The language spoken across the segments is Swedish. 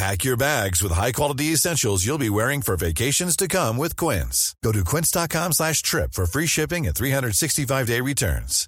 Pack your bags with high-quality essentials you'll be wearing for vacations to come with Quince. Go to quince.com slash trip for free shipping and 365-day returns.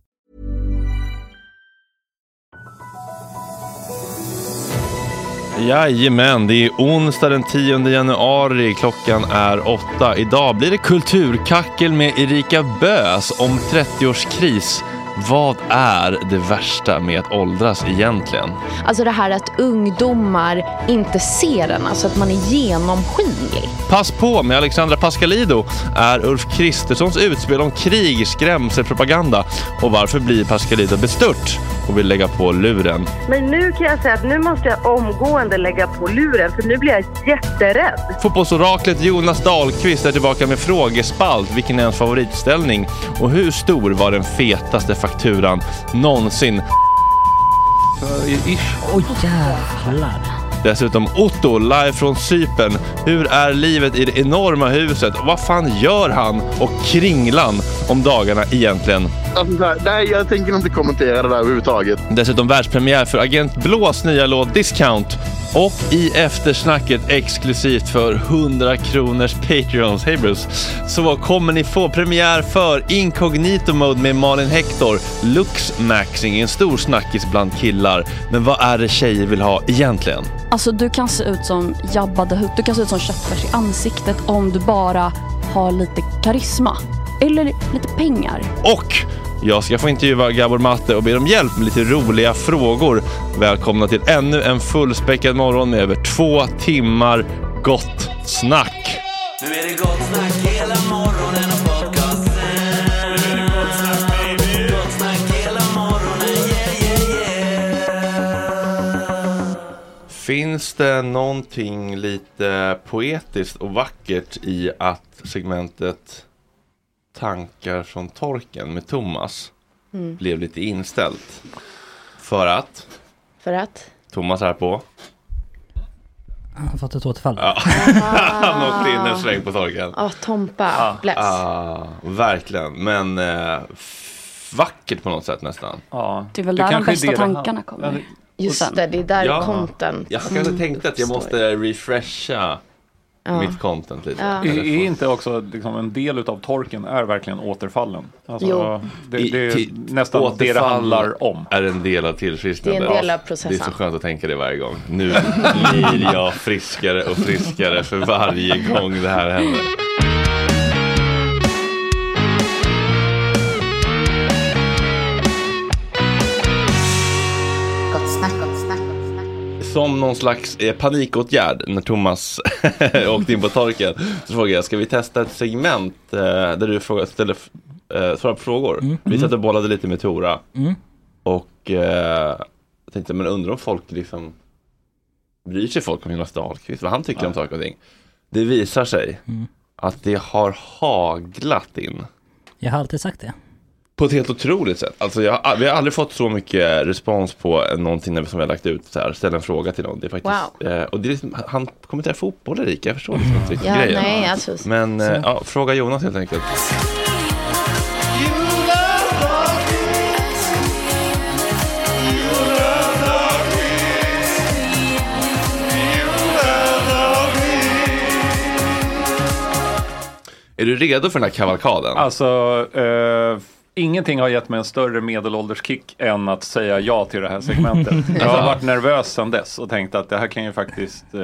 Jajamän, det är onsdag den 10 januari. Klockan är åtta. Idag blir det kulturkackel med Erika Bös om 30-årskris. Vad är det värsta med att åldras egentligen? Alltså det här att ungdomar inte ser en, alltså att man är genomskinlig. Pass på med Alexandra Pascalido är Ulf Kristerssons utspel om krig, skrämselpropaganda och varför blir Pascalido bestört och vill lägga på luren. Men nu kan jag säga att nu måste jag omgående lägga på luren för nu blir jag jätterädd. Fotbollsoraklet Jonas Dahlqvist är tillbaka med frågespalt. Vilken är ens favoritställning? Och hur stor var den fetaste fakturan någonsin? Oj jävlar. Dessutom Otto live från Cypern. Hur är livet i det enorma huset? Vad fan gör han och Kringlan om dagarna egentligen? Alltså, nej, jag tänker inte kommentera det där överhuvudtaget. Dessutom världspremiär för Agent Blås nya låt Discount. Och i eftersnacket exklusivt för 100 kronors Patreons. Hej Bruce! Så kommer ni få premiär för Incognito Mode med Malin Hector. Lux Maxing, en stor snackis bland killar. Men vad är det tjejer vill ha egentligen? Alltså du kan se ut som Jabba the Hutt, du kan se ut som köttfärs i ansiktet om du bara har lite karisma. Eller lite pengar. Och jag ska få intervjua Gabor Matte och be om hjälp med lite roliga frågor. Välkomna till ännu en fullspäckad morgon med över två timmar gott snack. Nu är det gott snack hela morgonen och podcasten. Nu är det gott snack baby. Gott snack hela morgonen, yeah yeah yeah. Finns det någonting lite poetiskt och vackert i att segmentet Tankar från torken med Thomas Mm. blev lite inställt? För att För att? Thomas är på. Han har fått ett återfall. Ja. Han åkte in en sväng på torken. Ja, Tompa. Bless. Ah, verkligen, men eh, vackert på något sätt nästan. Ja. Det är väl där de bästa tankarna kommer. Just det, det är där Ja. content Jag kanske tänkte att jag måste refresha Ja. mitt content lite. Ja. Är, är inte också liksom en del av torken är verkligen återfallen? Alltså, Jo. Det, det är I- nästan det det handlar om. Är en del av tillfrisknandet. Det är en del av Det är processen. så skönt att tänka det varje gång. Nu blir jag friskare och friskare för varje gång det här händer. Som någon slags eh, panikåtgärd när Thomas åkte in på torken. Så frågade jag, ska vi testa ett segment eh, där du frågar, ställer, eh, svarar på frågor? Vi satt och bollade lite med Tora. Mm. Och eh, jag tänkte, men undrar om folk liksom bryr sig folk om Jonas Dahlqvist, vad han tycker om saker och ting. Det visar sig Mm. att det har haglat in. Jag har alltid sagt det. På ett helt otroligt sätt. Alltså jag, vi har aldrig fått så mycket respons på någonting som vi har lagt ut. Så här, ställa en fråga till någon. Det är faktiskt, eh, och det är liksom, han kommenterar fotboll Erika, jag förstår liksom inte riktigt Ja, grejen. nej, alltså. Men eh, ja, fråga Jonas helt enkelt. Är du redo för den här kavalkaden? Alltså, eh, ingenting har gett mig en större medelålderskick än att säga ja till det här segmentet. Jag har varit nervös sedan dess och tänkt att det här kan ju faktiskt, eh,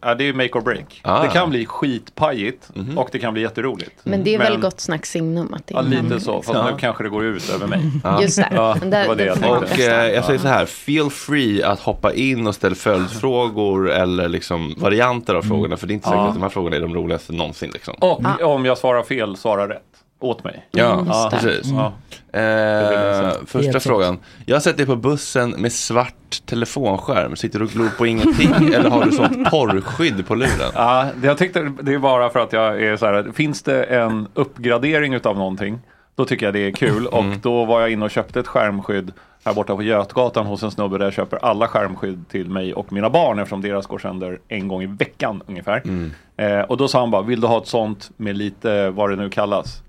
ja, det är make or break. Ah. Det kan bli skitpajigt Mhm. och det kan bli jätteroligt. Men det är väl gott snack signum att det Ja, är lite så, fast Ja. nu kanske det går ut över mig. Just det. Ja, Men det var det jag tänkte. Och eh, jag säger så här, feel free att hoppa in och ställa följdfrågor eller liksom varianter av frågorna. För det är inte säkert Ja. att de här frågorna är de roligaste någonsin. Liksom. Och om jag svarar fel, svara rätt. Åt mig. Ja, Ja, precis. Ja. Eh, första frågan. Jag har sett dig på bussen med svart telefonskärm. Sitter du och glor på ingenting eller har du sånt porrskydd på luren? Ja, det- jag tyckte det är bara för att jag är så här, finns det en uppgradering utav någonting, då tycker jag det är kul. Och då var jag inne och köpte ett skärmskydd här borta på Götgatan hos en snubbe där jag köper alla skärmskydd till mig och mina barn eftersom deras går sönder en gång i veckan ungefär. Eh, och då sa han bara, vill du ha ett sånt med lite, vad det nu kallas?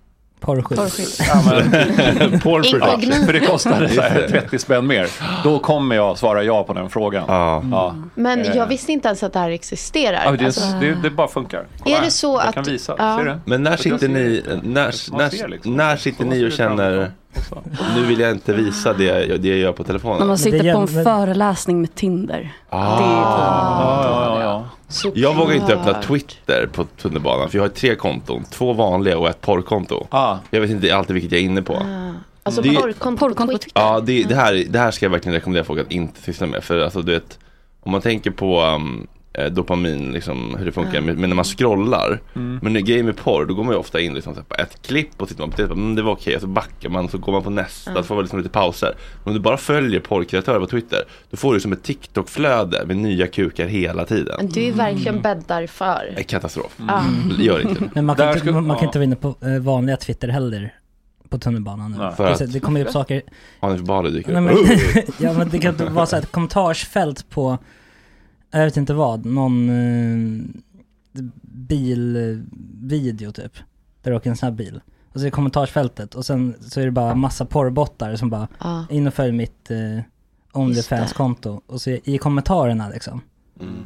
Porrskydd. Ja, men. Ja, för det kostade så här Just det. 30 spänn mer. Då kommer jag svara ja på den frågan. Ja. Men Eh, jag visste inte ens att det här existerar. Ja, det, Alltså, det, det bara funkar. Är det så jag att- kan visa, ja. ser du? Men när sitter ser ni, när, när, liksom. när sitter ni och känner, nu vill jag inte visa det jag, det jag gör på När telefonen? man sitter på en föreläsning med Tinder. Ah. Det är Ja, ja, ja. Jag vågar inte öppna Såklart. Twitter på tunnelbanan för jag har tre konton. Två vanliga och ett porrkonto. Ah. Jag vet inte alltid vilket jag är inne på. Alltså Det- porrkonto på Twitter. Ja, det, det, här, det här ska jag verkligen rekommendera folk att inte syssla med. För alltså, du vet, om man tänker på um, eh, dopamin, liksom, hur det funkar. Ja. Men, men när man scrollar, Mm. men i grejer med porr, då går man ju ofta in liksom, på ett klipp och tittar man på det, mm, det var okej, och så backar man, så går man på nästa, Ja. så får man liksom lite pauser. Men om du bara följer porrkreatörer på Twitter, då får du som ett TikTok-flöde med nya kukar hela tiden. Men du är verkligen bäddar för. En katastrof. Ja. Gör inte det. Men man kan, Där inte, ska- man kan ja. inte vara inne på eh, vanliga Twitter heller. på tunnelbanan nu. För Det, att- det kommer upp saker Hanif Bali dyker Nej, upp. men, ja men det kan inte vara så här ett kommentarsfält på, jag vet inte vad, någon eh, bilvideo typ. Där det åker en snabb bil. Och så är det kommentarsfältet och sen så är det bara massa porrbottar som bara, Ja. in och följ mitt eh, Onlyfans-konto. Och så i kommentarerna liksom.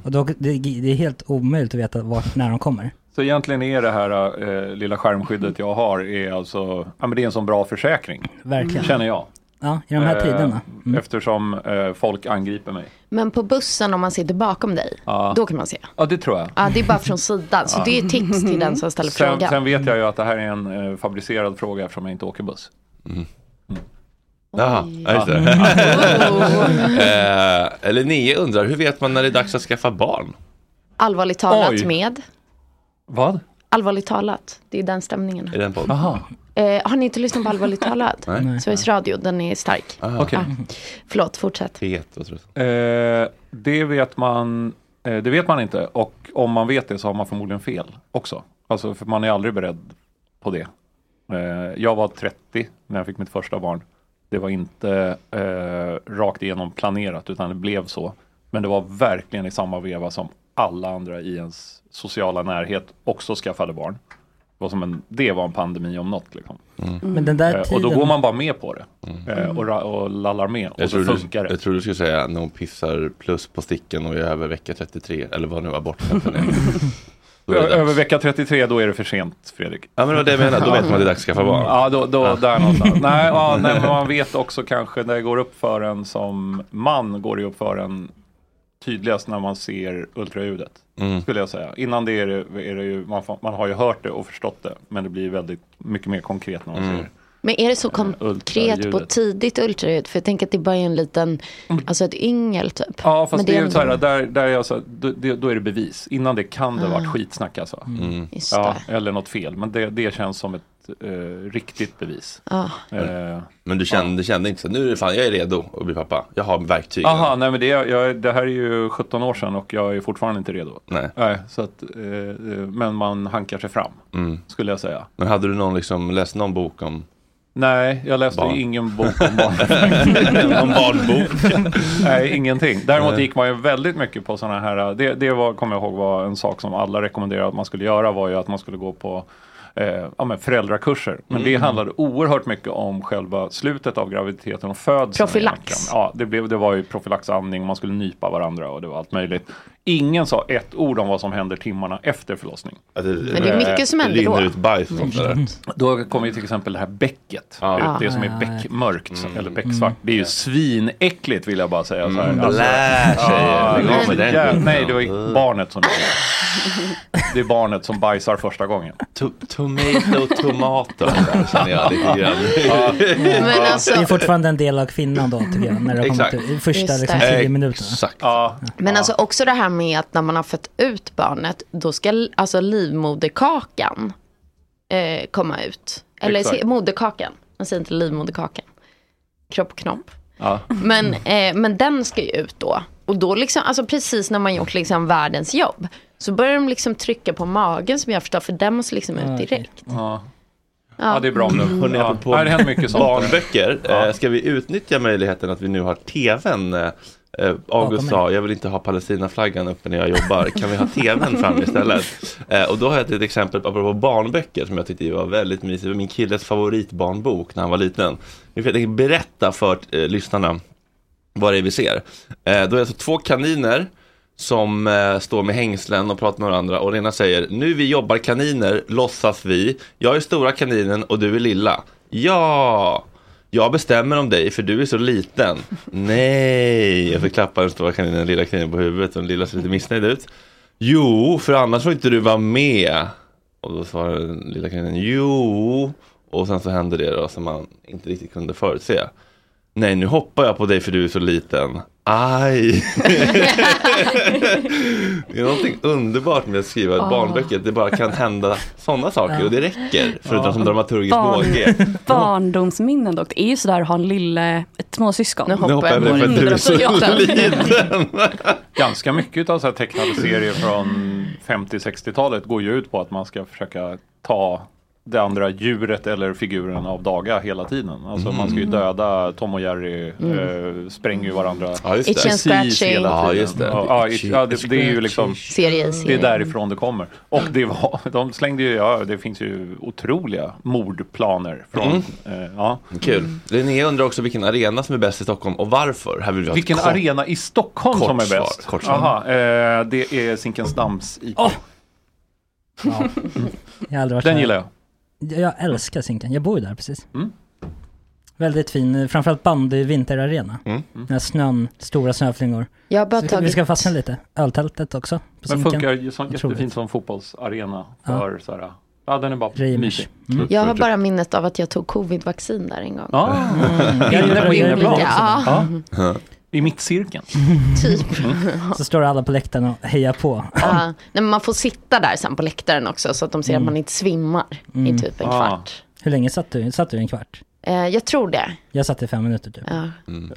Och då, det, det är helt omöjligt att veta vart, när de kommer. Så egentligen är det här eh, lilla skärmskyddet jag har är alltså, ja men det är en sån bra försäkring. Verkligen. Känner jag. Ja, i de här Eh, tiderna. Mm. Eftersom eh, folk angriper mig. Men på bussen om man sitter bakom dig, Ja. då kan man se. Ja det tror jag. Ja, det är bara från sidan. Så Ja. det är tips till den som ställer Sen, frågan. sen vet jag ju att det här är en eh, fabricerad fråga eftersom jag inte åker buss. Jaha, ja, just det. eh, eller Nio undrar, hur vet man när det är dags att skaffa barn? Allvarligt talat Oj. med. Vad? Allvarligt talat. Det är den stämningen. Är den på? Eh, har ni inte lyssnat på Allvarligt talat? Nej. Sveriges Radio, den är stark. Ah, okej. Ja. Förlåt, fortsätt. Eh, det vet man eh, det vet man inte och om man vet det så har man förmodligen fel också. Alltså för man är aldrig beredd på det. Eh, jag var 30 när jag fick mitt första barn. Det var inte eh, rakt igenom planerat utan det blev så. Men det var verkligen i samma veva som alla andra i ens sociala närhet också skaffade barn. Var, som en, det var en pandemi om något. Liksom. Men den där Eh, Och då tiden- går man bara med på det. Eh, och, och lallar med. Och Jag så tror, funkar du, det. jag tror du skulle säga när hon pissar plus på sticken och är över vecka 33 eller vad nu abortgränsen är. Över vecka 33 då är det för sent Fredrik. Ja men det var det jag menade, då vet man att det är dags att skaffa barn. Ja, då, då där någonstans. Nej, ja, nej, men man vet också kanske när det går upp för en som man går det upp för en tydligast när man ser ultraljudet. Mm. Skulle jag säga. Innan det är det, är det ju, man, man har ju hört det och förstått det. Men det blir väldigt mycket mer konkret när man Mm. ser Men är det så konkret på tidigt ultraljud? För jag tänker att det bara är en liten, alltså ett yngel typ. Ja, fast Men det är ju ändå- så här, där, där är jag så, då, det, då är det bevis. Innan det kan det Ah. varit skitsnack alltså. Mm. Ja, eller något fel. Men det, det känns som ett eh, riktigt bevis. Ja. Eh, Men du kände, du kände inte så, nu är det fan, jag är redo att bli pappa. Jag har verktygen. Aha, nej men det, jag, det här är ju 17 år sedan och jag är fortfarande inte redo. Nej. så att, eh, men man hankar sig fram, Mm. skulle jag säga. Men hade du någon liksom, läst någon bok om Nej, jag läste Barn. ingen bok om barn. Någon barnbok? Nej, ingenting. Däremot Nej. gick man ju väldigt mycket på sådana här, det, det var, kommer jag ihåg var en sak som alla rekommenderade att man skulle göra var ju att man skulle gå på eh, ja, men föräldrakurser. Men det Mm. handlade oerhört mycket om själva slutet av graviditeten och födseln. Profylax. Ja, det, blev, det var ju profylaxandning, man skulle nypa varandra och det var allt möjligt. Ingen sa ett ord om vad som händer timmarna efter förlossning. Men det är mycket som händer då. ut bajs och där. Då kommer ju till exempel det här bäcket. Ja. Det som är bäckmörkt eller becksvart. Det är ju svinäckligt vill jag bara säga. Så här. Mm. Blä, tjejer. Ja, nej, det var ju barnet som Det är barnet som bajsar första gången. To- tomato, tomato, känner jag lite grann. Ja. Men alltså- Det är fortfarande en del av kvinnan då tycker jag, när det ut, i första liksom, det. tio minuterna. Exakt. Ja. Men alltså också det här med att när man har fött ut barnet, då ska alltså livmoderkakan eh, komma ut. Eller Exakt. se- moderkakan, man säger inte livmoderkakan. Kropp, knopp. Ja. Men, eh, men den ska ju ut då. Och då liksom, alltså precis när man gjort liksom världens jobb, så börjar de liksom trycka på magen som jag förstår, för den måste liksom ut direkt. Ja. Ja. ja, det är bra nu. Hörrni, Ja. Ja, det händer mycket sånt. barnböcker. Ja. Eh, ska vi utnyttja möjligheten att vi nu har tvn? Eh, August sa, jag vill inte ha Palestinaflaggan uppe när jag jobbar. Kan vi ha tvn framme istället? Eh, och då har jag ett exempel apropå barnböcker som jag tyckte var väldigt mysigt. Min killes favoritbarnbok när han var liten. Jag tänkte berätta för eh, lyssnarna vad det är vi ser. Eh, då är det alltså två kaniner som eh, står med hängslen och pratar med varandra och den ena säger Nu vi jobbar kaniner, låtsas vi. Jag är stora kaninen och du är lilla. Ja, jag bestämmer om dig för du är så liten. Nej, jag får klappa den stora kaninen, den lilla kaninen på huvudet och den lilla ser lite missnöjd ut. Jo, för annars får inte du vara med. Och då svarar den lilla kaninen jo. Och sen så händer det då som man inte riktigt kunde förutse. Nej, nu hoppar jag på dig för du är så liten. Aj! det är någonting underbart med att skriva ett Ah. barnböcker. Det bara kan hända sådana saker och det räcker. Förutom som dramaturgisk Barn- båge. Barndomsminnen dock. Det är ju sådär att ha en lille, ett småsyskon. Nu Nu hoppar jag på dig för att du är så liten. Ganska mycket av så här tecknade serier från 50-60-talet går ju ut på att man ska försöka ta det andra djuret eller figuren av Daga hela tiden. Alltså man ska ju döda Tom och Jerry, Mm. eh, spränger ju varandra. Ja, just det. Precis scratchy. hela Ja, tiden. just det. Ja, ja, it- ja, det, det är ju liksom Serie det är därifrån det kommer. Och det var, de slängde ju, ja det finns ju otroliga mordplaner från, Mm. eh, ja. Kul. Linnea undrar också vilken arena som är bäst i Stockholm och varför. Här vill vi ha Vilken kort- arena i Stockholm kort som är svar, bäst? kort svar. Aha, eh, det är Zinkensdamms IP. Ja. Jag har aldrig varit Den gillar jag. Jag älskar Zinken, jag bor ju där precis. Mm. Väldigt fin, framförallt bandy vinterarena. Mm. När snön, stora snöflingor. Jag har bara Så vi ska- vi tagit... ska fastna lite. Öltältet också. På Men Zinken. funkar ju som, Otroligt. jättefint som fotbollsarena för så här, ja den är bara mysig. Mm. Jag har bara minnet av att jag tog covid-vaccin där en gång. Ja, Jag inne gjorde på det inneplan. också. Ja, Ja. I mittcirkeln. typ. Så står alla på läktaren och hejar på. Ja. Nej, men man får sitta där sen på läktaren också så att de ser att man inte svimmar i typ en Ah. kvart. Hur länge satt du? Satt du i en kvart? Eh, jag tror det. Jag satt i fem minuter typ. Ja.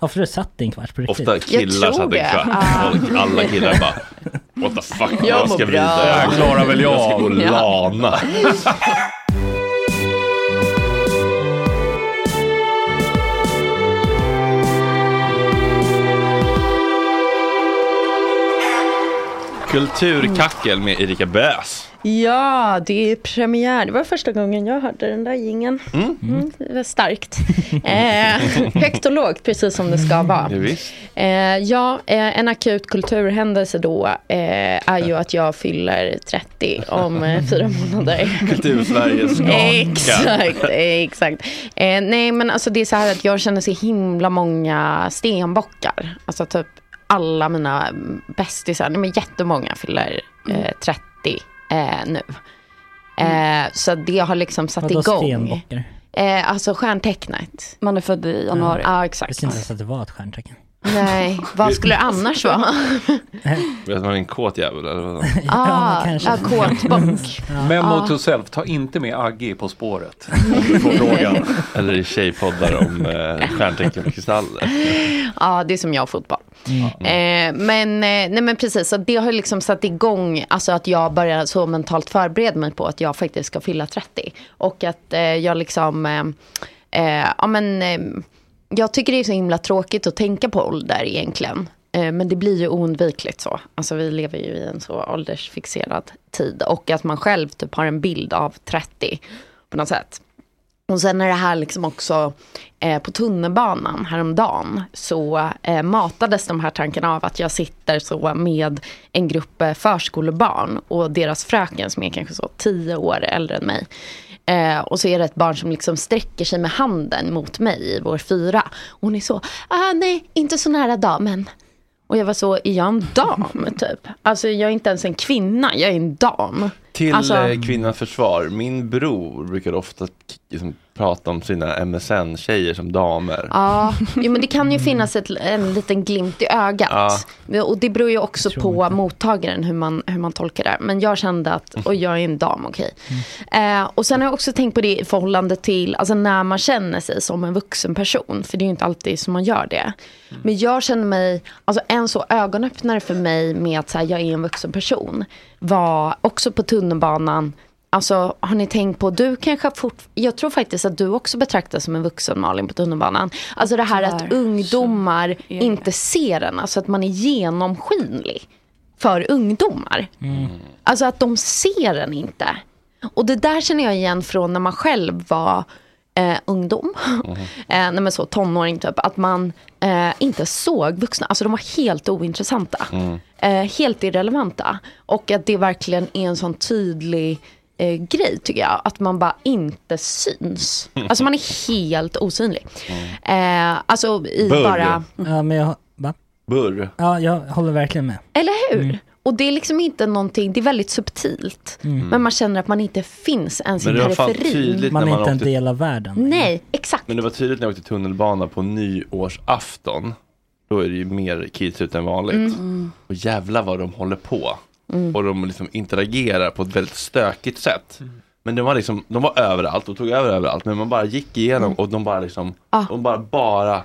Varför du satt i en kvart på riktigt? Ofta killar Jag satt en det. kvart. Ah. Alla killar bara What the fuck, Jag jag ska bra. vidare. Här klarar väl jag Jag ska gå och Ja. lana. Kulturkackel med Erika Bös. Ja, det är premiär. Det var första gången jag hörde den där jingeln. Mm, det var starkt. Eh, högt och lågt, precis som det ska vara. Eh, ja, eh, en akut kulturhändelse då eh, är ju att jag fyller 30 om eh, fyra månader. Kultursverige skakar. Exakt, exakt. Eh, nej men alltså det är så här att jag känner så himla många stenbockar. Alltså typ alla mina bästisar, men jättemånga fyller eh, 30 eh, nu. Eh, så det har liksom satt Vadå igång. stenbockar? Eh, alltså stjärntecknet. Man är född i januari. Ja Jag exakt. visste inte ens att det var ett stjärntecken. Nej, vad skulle det annars vara? Vet man en kåt jävel eller vad? ah, men kanske. ja, kåtbock. Memo to self, ta inte med Agge På spåret. Om du får frågan. Eller i tjejpoddar om eh, stjärntecken och kristaller. Ja, det är som jag och fotboll. Eh, men, eh, nej, men precis, så det har liksom satt igång, alltså att jag börjar så mentalt förbereda mig på att jag faktiskt ska fylla 30. Och att eh, jag liksom, eh, eh, ja men, eh, jag tycker det är så himla tråkigt att tänka på ålder egentligen. Eh, men det blir ju oundvikligt så. Alltså vi lever ju i en så åldersfixerad tid. Och att man själv typ har en bild av 30 på något sätt. Och sen är det här liksom också eh, på tunnelbanan häromdagen så eh, matades de här tankarna av att jag sitter så med en grupp eh, förskolebarn och deras fröken som är kanske så tio år äldre än mig. Eh, och så är det ett barn som liksom sträcker sig med handen mot mig i vår fyra. Och hon är så, ah, nej, inte så nära damen. Och jag var så, är jag en dam typ? Alltså jag är inte ens en kvinna, jag är en dam. Till Alltså- eh, kvinnans försvar, min bror brukar ofta liksom, prata om sina MSN-tjejer som damer. Ja, jo, men det kan ju finnas ett, en liten glimt i ögat. Och det beror ju också på mottagaren hur man, hur man tolkar det. Men jag kände att, och jag är en dam, okej. Eh, och sen har jag också tänkt på det i förhållande till, alltså när man känner sig som en vuxen person. För det är ju inte alltid som man gör det. Men jag känner mig, alltså en så ögonöppnare för mig med att så här, jag är en vuxen person. Var också på tunnelbanan, Alltså har ni tänkt på, du kanske fort, jag tror faktiskt att du också betraktas som en vuxen Malin på tunnelbanan. Alltså det här att ungdomar inte ser en, alltså att man är genomskinlig för ungdomar. Alltså att de ser en inte. Och det där känner jag igen från när man själv var eh, ungdom. eh, nej men så tonåring typ. Att man eh, inte såg vuxna. Alltså de var helt ointressanta. Eh, helt irrelevanta. Och att det verkligen är en sån tydlig eh, grej tycker jag. Att man bara inte syns. Alltså man är helt osynlig. Eh, alltså i Burr. bara... Ja, men jag... Va? Burr. Ja, jag håller verkligen med. Eller hur? Och det är liksom inte någonting, det är väldigt subtilt. Men man känner att man inte finns ens Men i periferin. Man är man inte en del av världen. Nej, exakt. Men det var tydligt när jag åkte tunnelbana på nyårsafton. Då är det ju mer kids ute än vanligt. Mm. Och jävla vad de håller på. Och de liksom interagerar på ett väldigt stökigt sätt. Mm. Men de var liksom, de var överallt och tog över överallt. Men man bara gick igenom Mm. och de bara liksom, Ah. de bara, bara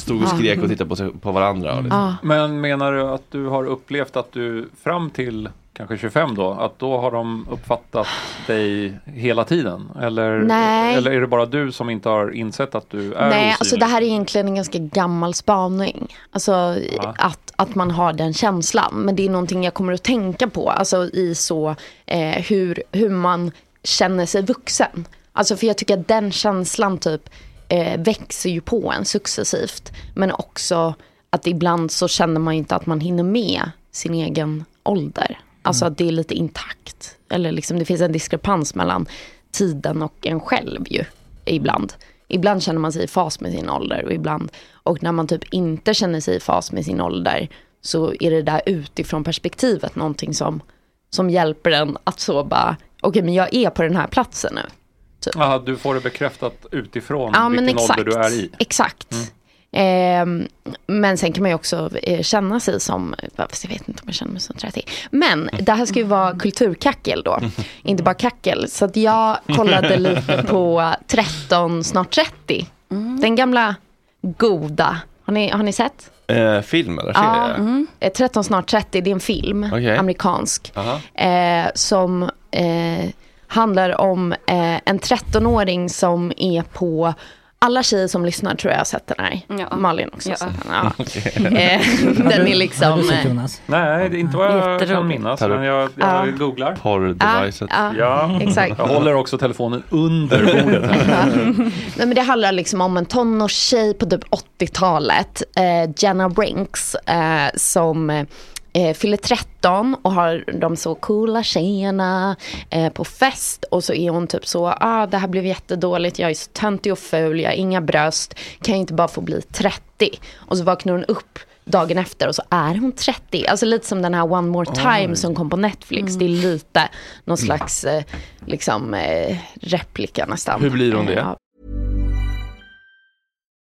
stod och skrek och tittade på, sig, på varandra. Liksom. Ja. Men menar du att du har upplevt att du fram till kanske 25 då, att då har de uppfattat dig hela tiden? Eller, Nej. eller är det bara du som inte har insett att du är Nej, osynlig? alltså det här är egentligen en ganska gammal spaning. Alltså att, att man har den känslan. Men det är någonting jag kommer att tänka på. Alltså i så eh, hur, hur man känner sig vuxen. Alltså för jag tycker att den känslan typ eh, växer ju på en successivt. Men också att ibland så känner man ju inte att man hinner med sin egen ålder. Alltså att det är lite intakt. Eller liksom det finns en diskrepans mellan tiden och en själv ju. Ibland. Ibland känner man sig i fas med sin ålder och ibland. Och när man typ inte känner sig i fas med sin ålder så är det där utifrån perspektivet någonting som, som hjälper en att så bara, okej men jag är på den här platsen nu. Typ. Aha, du får det bekräftat utifrån Ja vilken exakt. ålder du är i. Exakt. Ehm, men sen kan man ju också eh, känna sig som, fast jag vet inte om jag känner mig som 30. Men det här ska ju vara kulturkackel då, inte bara kackel. Så att jag kollade lite på 13, snart 30. Den gamla goda. Har ni, har ni sett? Eh, film eller Ja, serie? eh, 13 snart 30, det är en film, Okej. amerikansk. Eh, som eh, handlar om eh, en 13-åring som är på alla tjejer som lyssnar tror jag har sett den här. Malin också har Ja. sett den. Ja. Eh, den är liksom... eh, Nej, det är inte vad jag kan minnas. Du- Men jag, jag Ja. googlar. Porr-devicet. Ja, ja, exakt. Jag håller också telefonen under bordet. Nej, men det handlar liksom om en tonårstjej på typ 80-talet, eh, Jenna Brinks, eh, som eh, fyller 13 och har de så coola tjejerna eh, på fest och så är hon typ så, ah det här blev jättedåligt, jag är så töntig och ful, jag har inga bröst, kan jag inte bara få bli 30? Och så vaknar hon upp dagen efter och så är hon 30. Alltså lite som den här One More Time Oj. som kom på Netflix. Det är lite någon slags eh, liksom eh, replika nästan. Hur blir hon det?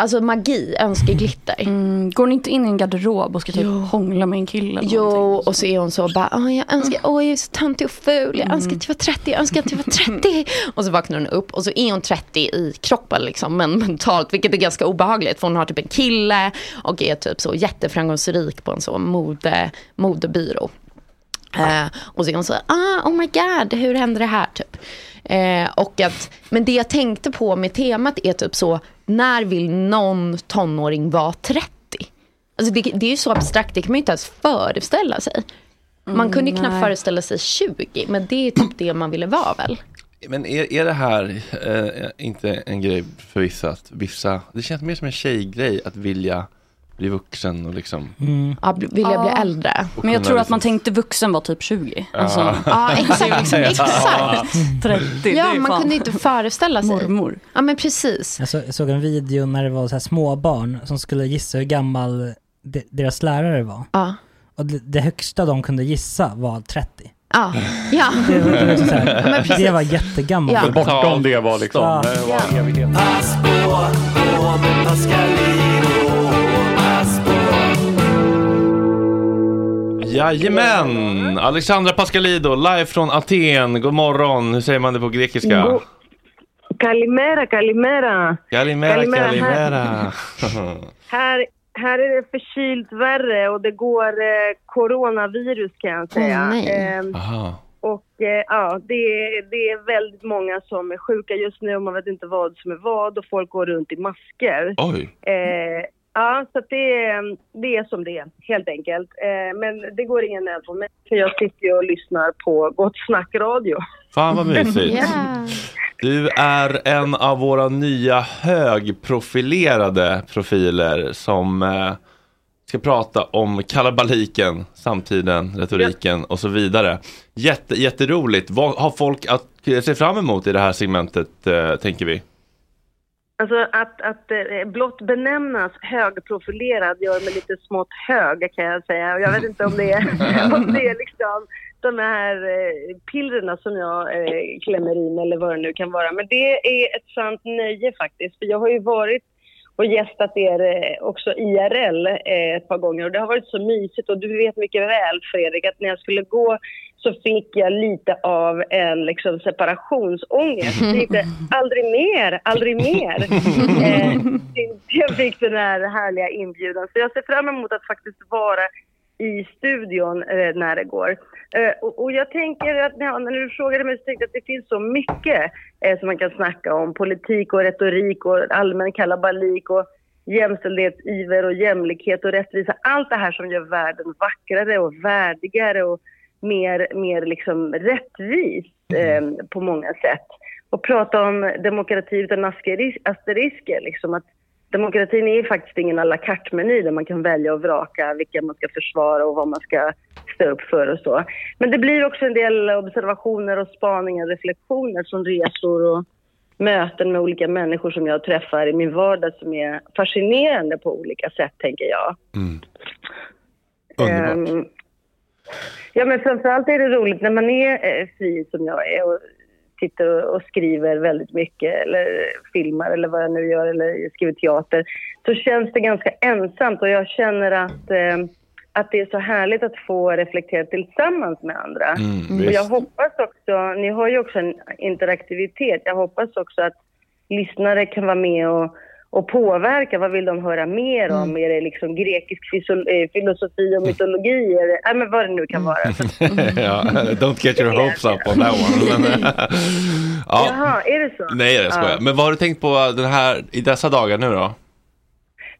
Alltså magi, önskeglitter. Mm, går ni inte in i en garderob och ska typ hångla med en kille? eller Jo, och så är hon så bara, åh jag önskar, åh jag är så töntig och ful, jag önskar att jag var 30, jag önskar att jag var 30. och så vaknar hon upp och så är hon 30 i kroppen liksom, men mentalt, vilket är ganska obehagligt, för hon har typ en kille och är typ så jätteframgångsrik på en så mode, modebyrå. Eh, och så är hon så, ah, oh my god, hur hände det här typ? Eh, och att, men det jag tänkte på med temat är typ så, när vill någon tonåring vara 30? Alltså det, det är ju så abstrakt, det kan man ju inte ens föreställa sig. Man kunde ju Mm, knappt nej. föreställa sig 20, men det är typ det man ville vara väl? Men är, är det här eh, inte en grej för vissa att vissa, det känns mer som en tjejgrej att vilja bli vuxen och liksom Ja, bli- vilja bli äldre. Men jag tror att liksom- man tänkte vuxen var typ 20. Alltså, Ja. Ja, exakt, det är liksom exakt. 30, det Ja, man fan kunde inte föreställa sig. mormor. Ja, men precis. Jag, så, jag såg en video när det var så här små barn som skulle gissa hur gammal de, deras lärare var. Ja. Och det, det högsta de kunde gissa var 30. Ja, ja. Det, var- det, var här, Ja, det var jättegammalt. Ja. Bortom det var liksom, Ja. det var Ja. Jajamän! Alexandra Pascalido, live från Aten. God morgon. Hur säger man det på grekiska? God- Kalimera, kalimera. Kalimera, Kalimera. kalimera. Här, här är det förkylt värre och det går eh, coronavirus kan jag säga. Ehm, Aha. och eh, ja, det, är- det är väldigt många som är sjuka just nu och man vet inte vad som är vad och folk går runt i masker. Oj. Ja, så det, är- det är som det är, helt enkelt. Eh, men det går ingen nöd på mig, för jag sitter ju och lyssnar på Gott Snack Radio. Fan vad mysigt. Du är en av våra nya högprofilerade profiler som eh, ska prata om kalabaliken, samtiden, retoriken och så vidare. Jätte, jätteroligt. Vad har folk att se fram emot i det här segmentet, eh, tänker vi? Alltså att, att eh, blott benämnas högprofilerad gör mig lite smått hög kan jag säga. Och jag vet inte om det är, om det är liksom de här eh, pillerna som jag eh, klämmer i mig eller vad det nu kan vara. Men det är ett sant nöje faktiskt. För jag har ju varit och gästat er också IRL ett par gånger och det har varit så mysigt och du vet mycket väl Fredrik att när jag skulle gå så fick jag lite av en liksom separationsångest. Jag tänkte aldrig mer, aldrig mer. Eh, jag fick den här härliga inbjudan så jag ser fram emot att faktiskt vara i studion eh, när det går. Eh, och, och jag tänker att ja, när du frågade mig så tänkte jag att det finns så mycket eh, som man kan snacka om. Politik och retorik och allmän kalabalik och jämställdhetsiver och jämlikhet och rättvisa. Allt det här som gör världen vackrare och värdigare och mer, mer liksom rättvis eh, på många sätt. Och prata om demokrati utan asteris- asterisker, liksom att demokratin är faktiskt ingen à la carte-meny där man kan välja och vraka vilka man ska försvara och vad man ska stå upp för och så. Men det blir också en del observationer och spaningar, reflektioner som resor och möten med olika människor som jag träffar i min vardag som är fascinerande på olika sätt, tänker jag. Underbart. Ehm, ja, men framförallt är det roligt när man är eh, fri som jag är och sitter och, skriver väldigt mycket eller filmar eller vad jag nu gör eller skriver teater så känns det ganska ensamt och jag känner att, eh, att det är så härligt att få reflektera tillsammans med andra. Mm, och jag hoppas också, ni har ju också en interaktivitet, jag hoppas också att lyssnare kan vara med och, och påverka. Vad vill de höra mer om? Är det liksom grekisk eh, filosofi och mytologi? Eller, nej, men vad det nu kan vara. ja, don't get your hopes up on that one. Men, ja. Jaha, är det så? Nej, jag skojar. Ja. Men vad har du tänkt på den här, i dessa dagar nu då?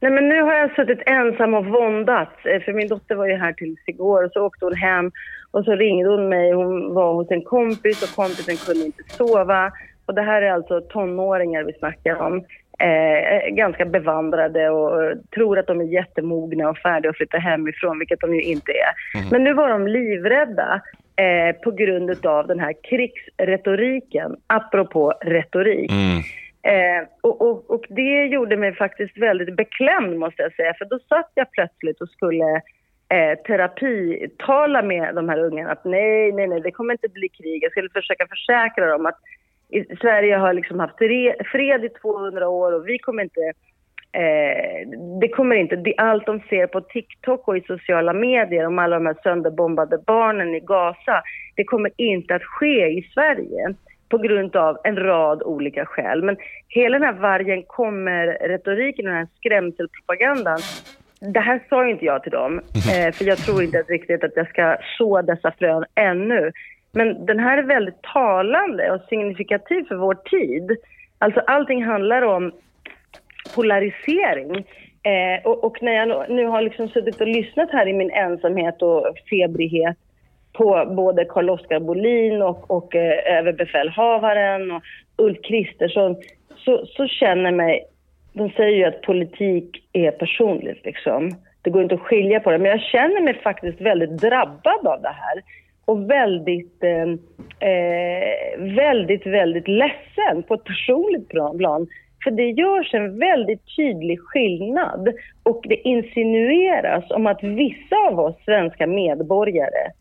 Nej, men nu har jag suttit ensam och våndats. eh, För min dotter var ju här tills igår och så åkte hon hem och så ringde hon mig. Hon var hos en kompis och kompisen kunde inte sova. Och det här är alltså tonåringar vi snackar om. Eh, ganska bevandrade och eh, tror att de är jättemogna och färdiga att flytta hemifrån, vilket de ju inte är. Men nu var de livrädda eh, på grund av den här krigsretoriken, apropå retorik. Eh, och, och, och det gjorde mig faktiskt väldigt beklämd måste jag säga, för då satt jag plötsligt och skulle eh, terapitala med de här ungarna att nej, nej, nej, det kommer inte bli krig. Jag skulle försöka försäkra dem att Sverige har liksom haft re, fred i 200 år och vi kommer inte Eh, det kommer inte, allt de ser på TikTok och i sociala medier om alla de här sönderbombade barnen i Gaza, det kommer inte att ske i Sverige på grund av en rad olika skäl. Men hela den här vargen kommer-retoriken, den här skrämselpropagandan, det här sa inte jag till dem, eh, för jag tror inte riktigt att jag ska så dessa frön ännu. Men den här är väldigt talande och signifikativ för vår tid. Alltså allting handlar om polarisering. Eh, och, och när jag nu- har liksom suttit och lyssnat här i min ensamhet och febrighet på både Carl-Oskar Bolin och, och eh, överbefälhavaren och Ulf Kristersson så, så känner mig, de säger ju att politik är personligt liksom. Det går inte att skilja på det, men jag känner mig faktiskt väldigt drabbad av det här och väldigt, ehm, eh, väldigt, väldigt ledsen på ett personligt plan. För det görs en väldigt tydlig skillnad och det insinueras om att vissa av oss svenska medborgare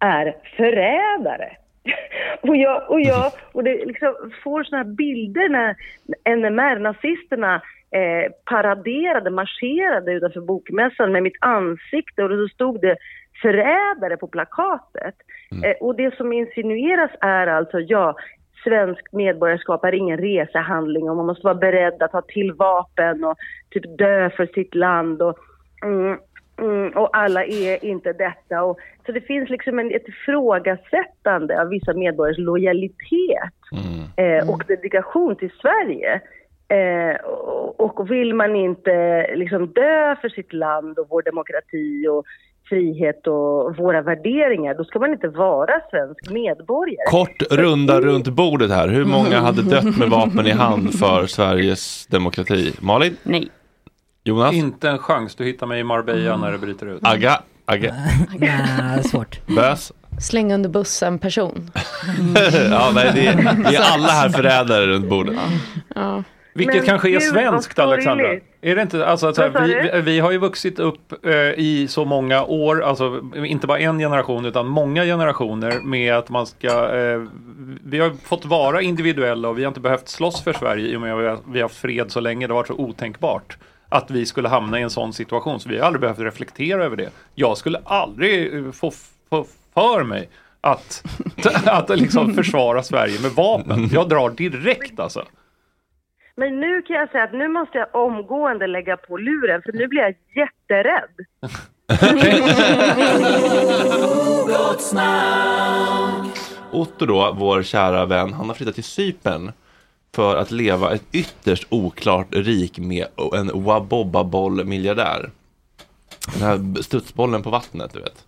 är förrädare. Och jag, och jag och det liksom får såna här bilder när NMR-nazisterna eh, paraderade, marscherade utanför bokmässan med mitt ansikte och då stod det förrädare på plakatet. Eh, och det som insinueras är alltså, ja, svenskt medborgarskap är ingen resehandling och man måste vara beredd att ta till vapen och typ dö för sitt land och mm, Mm, och alla är inte detta. Och, så det finns liksom en, ett ifrågasättande av vissa medborgares lojalitet eh, och dedikation till Sverige. Eh, och, och vill man inte liksom dö för sitt land och vår demokrati och frihet och våra värderingar, då ska man inte vara svensk medborgare. Kort runda runt bordet här. Hur många hade dött med vapen i hand för Sveriges demokrati? Malin? Nej. Jonas? Inte en chans. Du hittar mig i Marbella när det bryter ut. Agga? Agge? Nej, svårt. Bös? Släng under bussen person. ja, nej, det är, vi är alla här förrädare runt bordet. Ja. Vilket Men kanske är gud, vad svenskt Alexandra. Är det inte, alltså, så här, vi, vi har ju vuxit upp eh, i så många år, alltså inte bara en generation utan många generationer med att man ska, eh, vi har fått vara individuella och vi har inte behövt slåss för Sverige i och med att vi har, vi har haft fred så länge, det har varit så otänkbart att vi skulle hamna i en sån situation så vi har aldrig behövt reflektera över det. Jag skulle aldrig eh, få, få för mig att, att liksom försvara Sverige med vapen. Jag drar direkt alltså. Men nu kan jag säga att nu måste jag omgående lägga på luren för nu blir jag jätterädd. Otto då, vår kära vän, han har flyttat till Cypern för att leva ett ytterst oklart rik med en Waboba-boll-miljardär. Den här studsbollen på vattnet, du vet.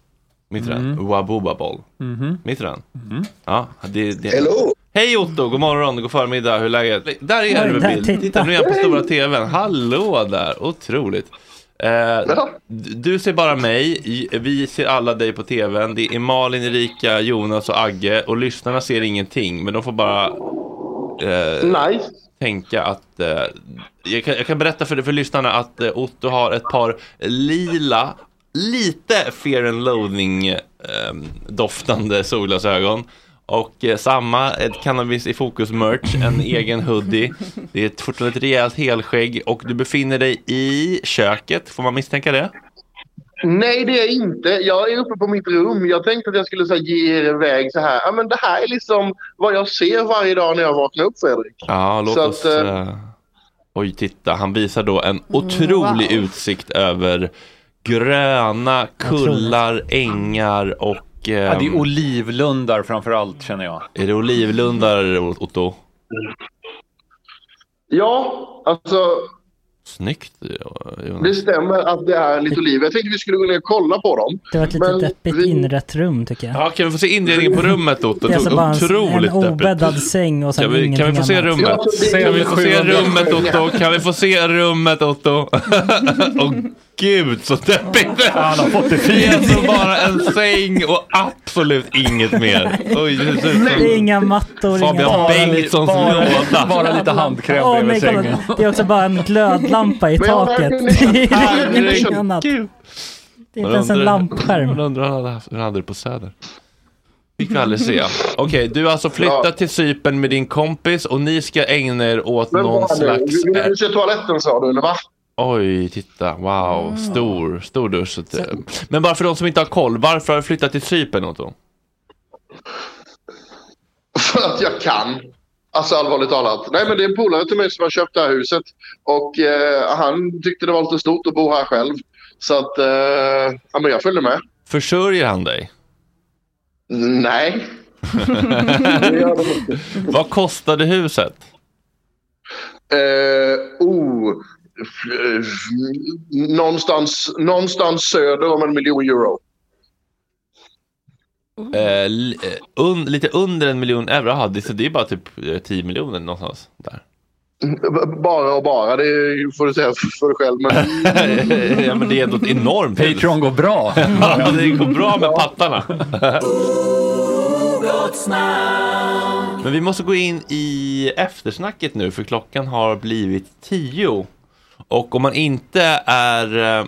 Minns du den? Mm. Waboba-boll. Mhm. Minns du den? Ja, det, det... Hello! Hej Otto, god morgon, god förmiddag, hur är läget? Där är du med bild. titta. Titta, nu är jag på stora tvn. Hallå där, otroligt. Eh, du ser bara mig, vi ser alla dig på tvn. Det är Malin, Erika, Jonas och Agge och lyssnarna ser ingenting, men de får bara eh, tänka att eh, jag, kan, jag kan berätta för, för lyssnarna att eh, Otto har ett par lila, lite fear and loathing eh, doftande solglasögon. Och eh, samma, ett cannabis i fokus merch, en egen hoodie. Det är ett, fortfarande ett rejält helskägg och du befinner dig i köket, får man misstänka det? Nej, det är inte. Jag är uppe på mitt rum. Jag tänkte att jag skulle så här, ge er iväg så här. Ja, men det här är liksom vad jag ser varje dag när jag vaknar upp, Fredrik. Ja, låt Så oss... att, eh, eh, Oj, titta, han visar då en otrolig wow. utsikt över gröna kullar, ängar och... Ja, det är ehm, olivlundar framför allt känner jag. Är det olivlundar, Otto? Ja, alltså Snyggt, Jonas. det stämmer att det är lite oliv. Jag tänkte vi skulle gå ner och kolla på dem. Det var ett Men litet deppigt vi- inrett rum tycker jag. Ja, kan vi få se inredningen på rummet, Otto? Det är alltså bara en, Otroligt en deppigt. obäddad säng och sen Kan vi, ingenting kan vi få se annat. rummet? Kan vi få se rummet Otto? Kan vi få se rummet Otto? Åh gud så deppigt! Han har fått det Det är fint. alltså bara en säng och absolut inget mer. Oj, det ser ut som Det är inga mattor, Fabian. Bengtssons bara- låda. bara lite handkräm Åh, bredvid sängen. Det är också bara en glödlampa i taket. Herregud. Det är inte ens en lampskärm. Man undrar hur han hade- det på Söder. Fick vi aldrig se. Okej, du har alltså flyttat till Cypern med din kompis och ni ska ägna er åt Men någon slags... Du, du, du ser toaletten sa du, eller va? Oj, titta. Wow, stor, stor dusch. Så att- Men bara för de som inte har koll, varför har du flyttat till Cypern, Otto? För att jag kan. Alltså allvarligt talat. Nej men det är en polare till mig som har köpt det här huset. Och eh, han tyckte det var lite stort att bo här själv. Så att, eh, ja men jag följde med. Försörjer han dig? Nej. Vad kostade huset? Eh, oh, någonstans, någonstans söder om en miljon euro. Eh, eh, un, lite under en miljon euro. Aha, det, så det är bara typ eh, 10 miljoner någonstans där. Bara och bara, det får du säga för dig själv. Men... ja, men det är ändå ett enormt. Patreon går bra. ja, det går bra med pattarna. Men vi måste gå in i eftersnacket nu för klockan har blivit tio. Och om man inte är eh,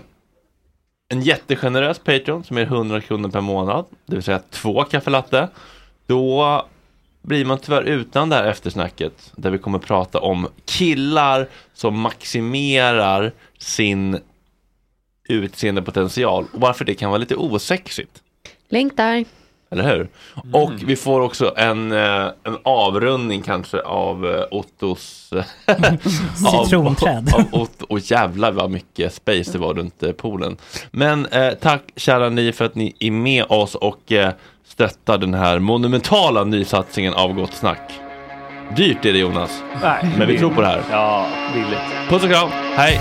en jättegenerös Patreon som är 100 kronor per månad, det vill säga två kaffelatte, Då blir man tyvärr utan det här eftersnacket där vi kommer prata om killar som maximerar sin utseendepotential och varför det kan vara lite osexigt. Länk där. Eller hur? Och vi får också en, eh, en avrundning kanske av eh, Ottos... av- Citronträd. Av, Otto. Och jävlar vad mycket space det var runt eh, poolen. Men eh, tack kära ni för att ni är med oss och eh, stöttar den här monumentala nysatsningen av Gott Snack. Dyrt är det Jonas. Nej, Men vi tror på det här. Ja, billigt. Puss och kram, hej!